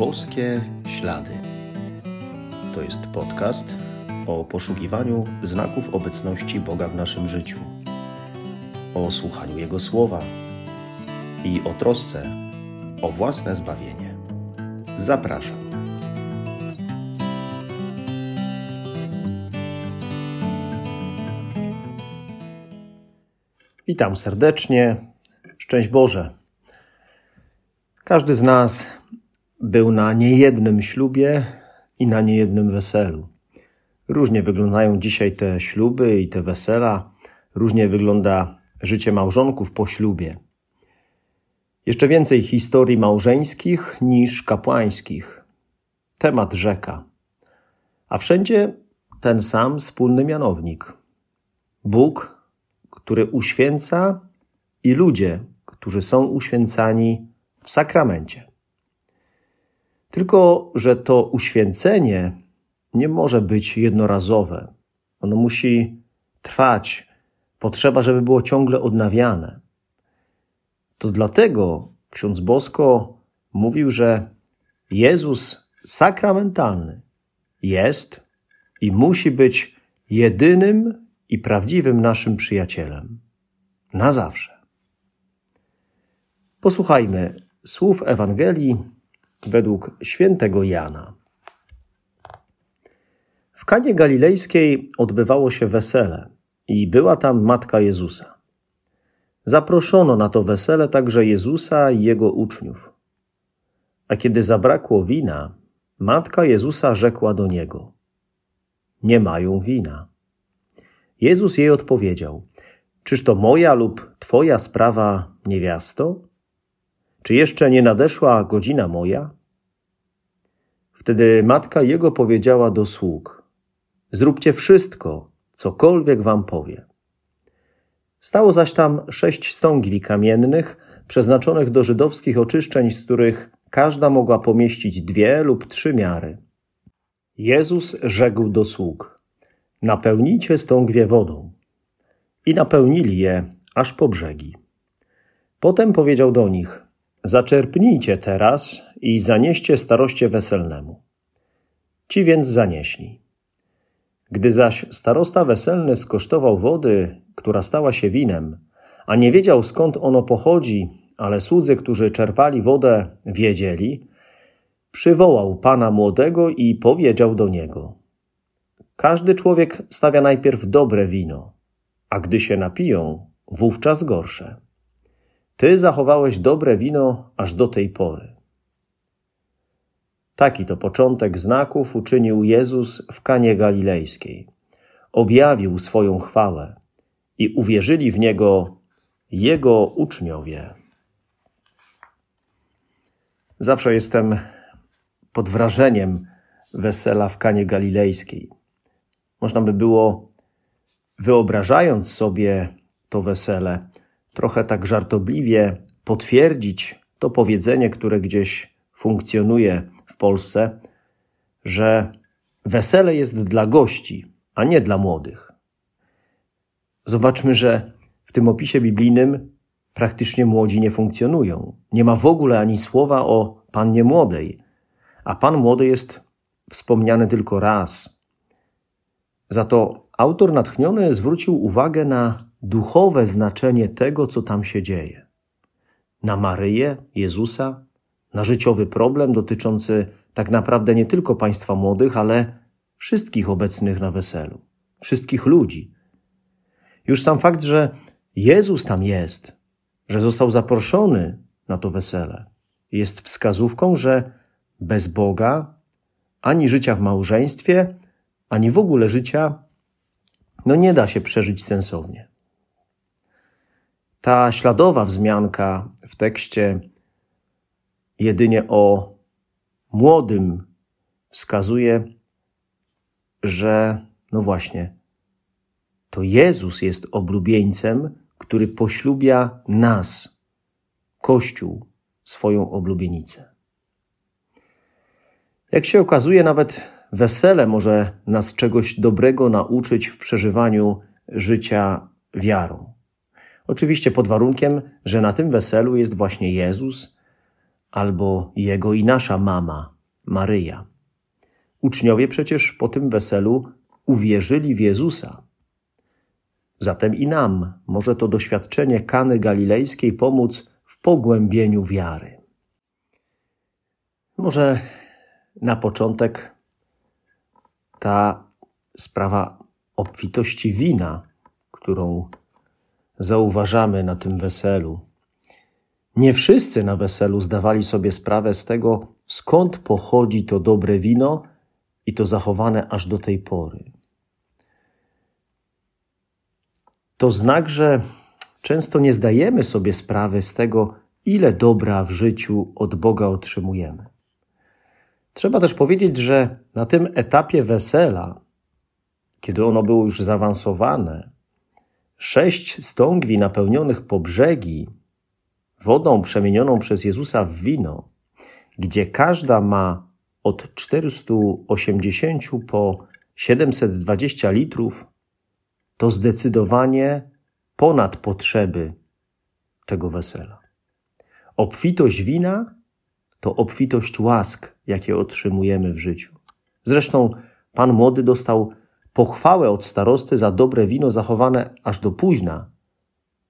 Boskie Ślady. To jest podcast o poszukiwaniu znaków obecności Boga w naszym życiu, o słuchaniu Jego słowa i o trosce o własne zbawienie. Zapraszam. Witam serdecznie. Szczęść Boże. Każdy z nas był na niejednym ślubie i na niejednym weselu. Różnie wyglądają dzisiaj te śluby i te wesela, różnie wygląda życie małżonków po ślubie. Jeszcze więcej historii małżeńskich niż kapłańskich. Temat rzeka. A wszędzie ten sam wspólny mianownik. Bóg, który uświęca i ludzie, którzy są uświęcani w sakramencie. Tylko, że to uświęcenie nie może być jednorazowe. Ono musi trwać. Potrzeba, żeby było ciągle odnawiane. To dlatego ksiądz Bosko mówił, że Jezus sakramentalny jest i musi być jedynym i prawdziwym naszym przyjacielem. Na zawsze. Posłuchajmy słów Ewangelii według świętego Jana. W Kanie Galilejskiej odbywało się wesele i była tam matka Jezusa. Zaproszono na to wesele także Jezusa i jego uczniów. A kiedy zabrakło wina, matka Jezusa rzekła do niego: Nie mają wina. Jezus jej odpowiedział: Czyż to moja lub twoja sprawa, niewiasto? Czy jeszcze nie nadeszła godzina moja? Wtedy matka jego powiedziała do sług: Zróbcie wszystko, cokolwiek wam powie. Stało zaś tam sześć stągwi kamiennych, przeznaczonych do żydowskich oczyszczeń, z których każda mogła pomieścić dwie lub trzy miary. Jezus rzekł do sług: Napełnijcie stągwie wodą. I napełnili je aż po brzegi. Potem powiedział do nich: Zaczerpnijcie teraz i zanieście staroście weselnemu. Ci więc zanieśli. Gdy zaś starosta weselny skosztował wody, która stała się winem, a nie wiedział skąd ono pochodzi, ale słudzy, którzy czerpali wodę, wiedzieli, przywołał pana młodego i powiedział do niego: Każdy człowiek stawia najpierw dobre wino, a gdy się napiją, wówczas gorsze. Ty zachowałeś dobre wino aż do tej pory. Taki to początek znaków uczynił Jezus w Kanie Galilejskiej. Objawił swoją chwałę i uwierzyli w Niego Jego uczniowie. Zawsze jestem pod wrażeniem wesela w Kanie Galilejskiej. Można by było, wyobrażając sobie to wesele, trochę tak żartobliwie potwierdzić to powiedzenie, które gdzieś funkcjonuje w Polsce, że wesele jest dla gości, a nie dla młodych. Zobaczmy, że w tym opisie biblijnym praktycznie młodzi nie funkcjonują. Nie ma w ogóle ani słowa o pannie młodej, a pan młody jest wspomniany tylko raz. Za to autor natchniony zwrócił uwagę na duchowe znaczenie tego, co tam się dzieje. Na Maryję, Jezusa, na życiowy problem dotyczący tak naprawdę nie tylko państwa młodych, ale wszystkich obecnych na weselu, wszystkich ludzi. Już sam fakt, że Jezus tam jest, że został zaproszony na to wesele, jest wskazówką, że bez Boga ani życia w małżeństwie, ani w ogóle życia, no nie da się przeżyć sensownie. Ta śladowa wzmianka w tekście jedynie o młodym wskazuje, że no właśnie, to Jezus jest oblubieńcem, który poślubia nas, Kościół, swoją oblubienicę. Jak się okazuje, nawet wesele może nas czegoś dobrego nauczyć w przeżywaniu życia wiarą. Oczywiście pod warunkiem, że na tym weselu jest właśnie Jezus, albo jego i nasza mama, Maryja. Uczniowie przecież po tym weselu uwierzyli w Jezusa. Zatem i nam może to doświadczenie Kany Galilejskiej pomóc w pogłębieniu wiary. Może na początek ta sprawa obfitości wina, którą zauważamy na tym weselu. Nie wszyscy na weselu zdawali sobie sprawę z tego, skąd pochodzi to dobre wino i to zachowane aż do tej pory. To znak, że często nie zdajemy sobie sprawy z tego, ile dobra w życiu od Boga otrzymujemy. Trzeba też powiedzieć, że na tym etapie wesela, kiedy ono było już zaawansowane, sześć stągwi napełnionych po brzegi, wodą przemienioną przez Jezusa w wino, gdzie każda ma od 480 po 720 litrów, to zdecydowanie ponad potrzeby tego wesela. Obfitość wina to obfitość łask, jakie otrzymujemy w życiu. Zresztą pan młody dostał pochwałę od starosty za dobre wino zachowane aż do późna,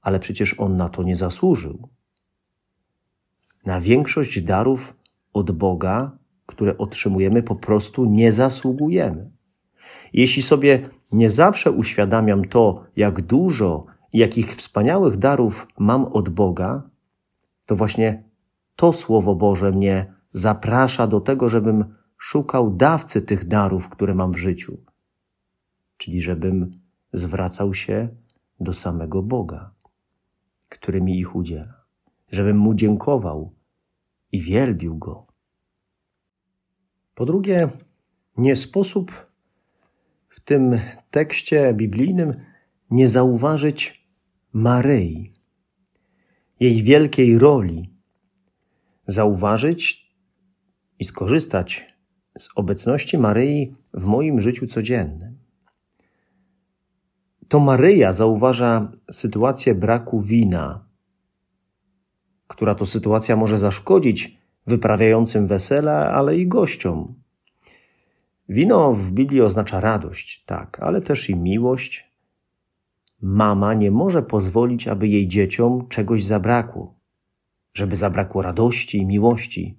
ale przecież on na to nie zasłużył. Na większość darów od Boga, które otrzymujemy, po prostu nie zasługujemy. Jeśli sobie nie zawsze uświadamiam to, jak dużo i jakich wspaniałych darów mam od Boga, to właśnie to Słowo Boże mnie zaprasza do tego, żebym szukał dawcy tych darów, które mam w życiu, czyli żebym zwracał się do samego Boga, który mi ich udziela, żebym mu dziękował i wielbił go. Po drugie, nie sposób w tym tekście biblijnym nie zauważyć Maryi, jej wielkiej roli zauważyć i skorzystać z obecności Maryi w moim życiu codziennym. To Maryja zauważa sytuację braku wina, która to sytuacja może zaszkodzić wyprawiającym wesele, ale i gościom. Wino w Biblii oznacza radość, tak, ale też i miłość. Mama nie może pozwolić, aby jej dzieciom czegoś zabrakło żeby zabrakło radości i miłości.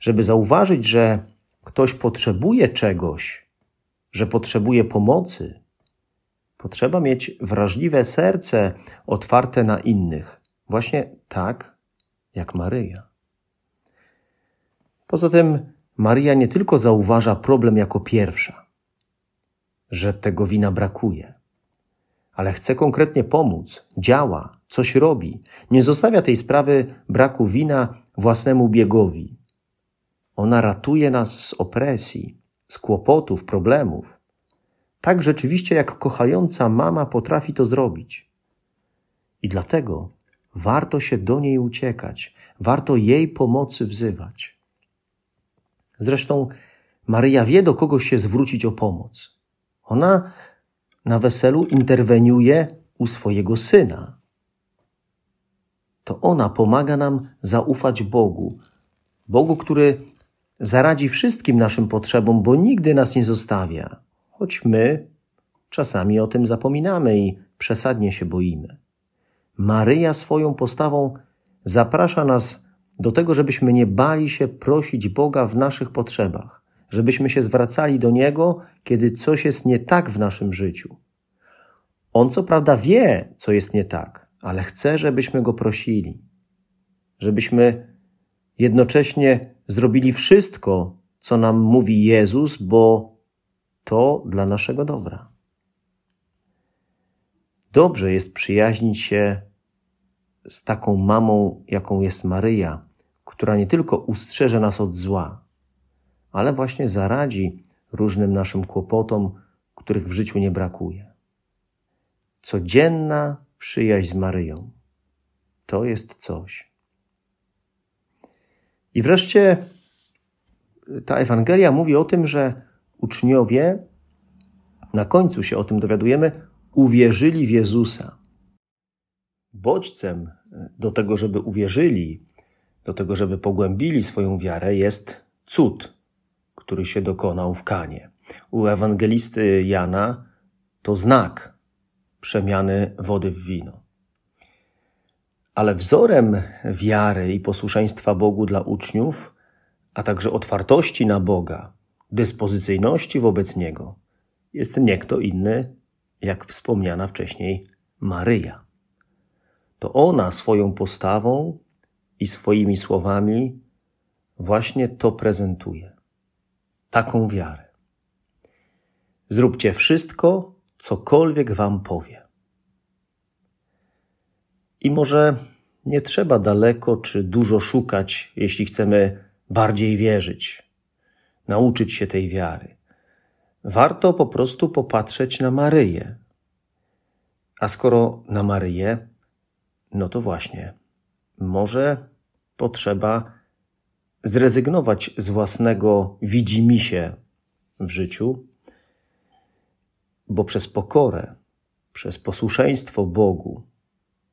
Żeby zauważyć, że ktoś potrzebuje czegoś, że potrzebuje pomocy, potrzeba mieć wrażliwe serce otwarte na innych, właśnie tak jak Maryja. Poza tym, Maria nie tylko zauważa problem jako pierwsza, że tego wina brakuje, ale chce konkretnie pomóc, działa, coś robi. Nie zostawia tej sprawy braku wina własnemu biegowi. Ona ratuje nas z opresji, z kłopotów, problemów. Tak rzeczywiście, jak kochająca mama potrafi to zrobić. I dlatego warto się do niej uciekać, warto jej pomocy wzywać. Zresztą Maryja wie, do kogo się zwrócić o pomoc. Ona na weselu interweniuje u swojego syna. To ona pomaga nam zaufać Bogu. Bogu, który zaradzi wszystkim naszym potrzebom, bo nigdy nas nie zostawia, choć my czasami o tym zapominamy i przesadnie się boimy. Maryja swoją postawą zaprasza nas do tego, żebyśmy nie bali się prosić Boga w naszych potrzebach żebyśmy się zwracali do Niego, kiedy coś jest nie tak w naszym życiu. On co prawda wie, co jest nie tak, ale chce, żebyśmy Go prosili, żebyśmy jednocześnie zrobili wszystko, co nam mówi Jezus, bo to dla naszego dobra. Dobrze jest przyjaźnić się z taką mamą, jaką jest Maryja, która nie tylko ustrzeże nas od zła, ale właśnie zaradzi różnym naszym kłopotom, których w życiu nie brakuje. Codzienna przyjaźń z Maryją to jest coś. I wreszcie ta Ewangelia mówi o tym, że uczniowie, na końcu się o tym dowiadujemy, uwierzyli w Jezusa. Bodźcem do tego, żeby uwierzyli, do tego, żeby pogłębili swoją wiarę, jest cud, który się dokonał w Kanie. U ewangelisty Jana to znak przemiany wody w wino. Ale wzorem wiary i posłuszeństwa Bogu dla uczniów, a także otwartości na Boga, dyspozycyjności wobec Niego, jest nie kto inny, jak wspomniana wcześniej Maryja. To ona swoją postawą i swoimi słowami właśnie to prezentuje. Taką wiarę. Zróbcie wszystko, cokolwiek wam powie. I może nie trzeba daleko czy dużo szukać, jeśli chcemy bardziej wierzyć, nauczyć się tej wiary. Warto po prostu popatrzeć na Maryję. A skoro na Maryję, no to właśnie, może potrzeba zrezygnować z własnego widzimisię w życiu, bo przez pokorę, przez posłuszeństwo Bogu,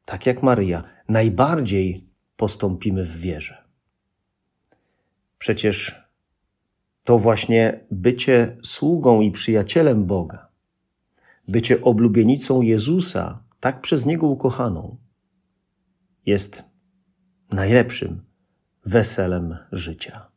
tak jak Maryja, najbardziej postąpimy w wierze. Przecież to właśnie bycie sługą i przyjacielem Boga, bycie oblubienicą Jezusa, tak przez Niego ukochaną, jest najlepszym weselem życia.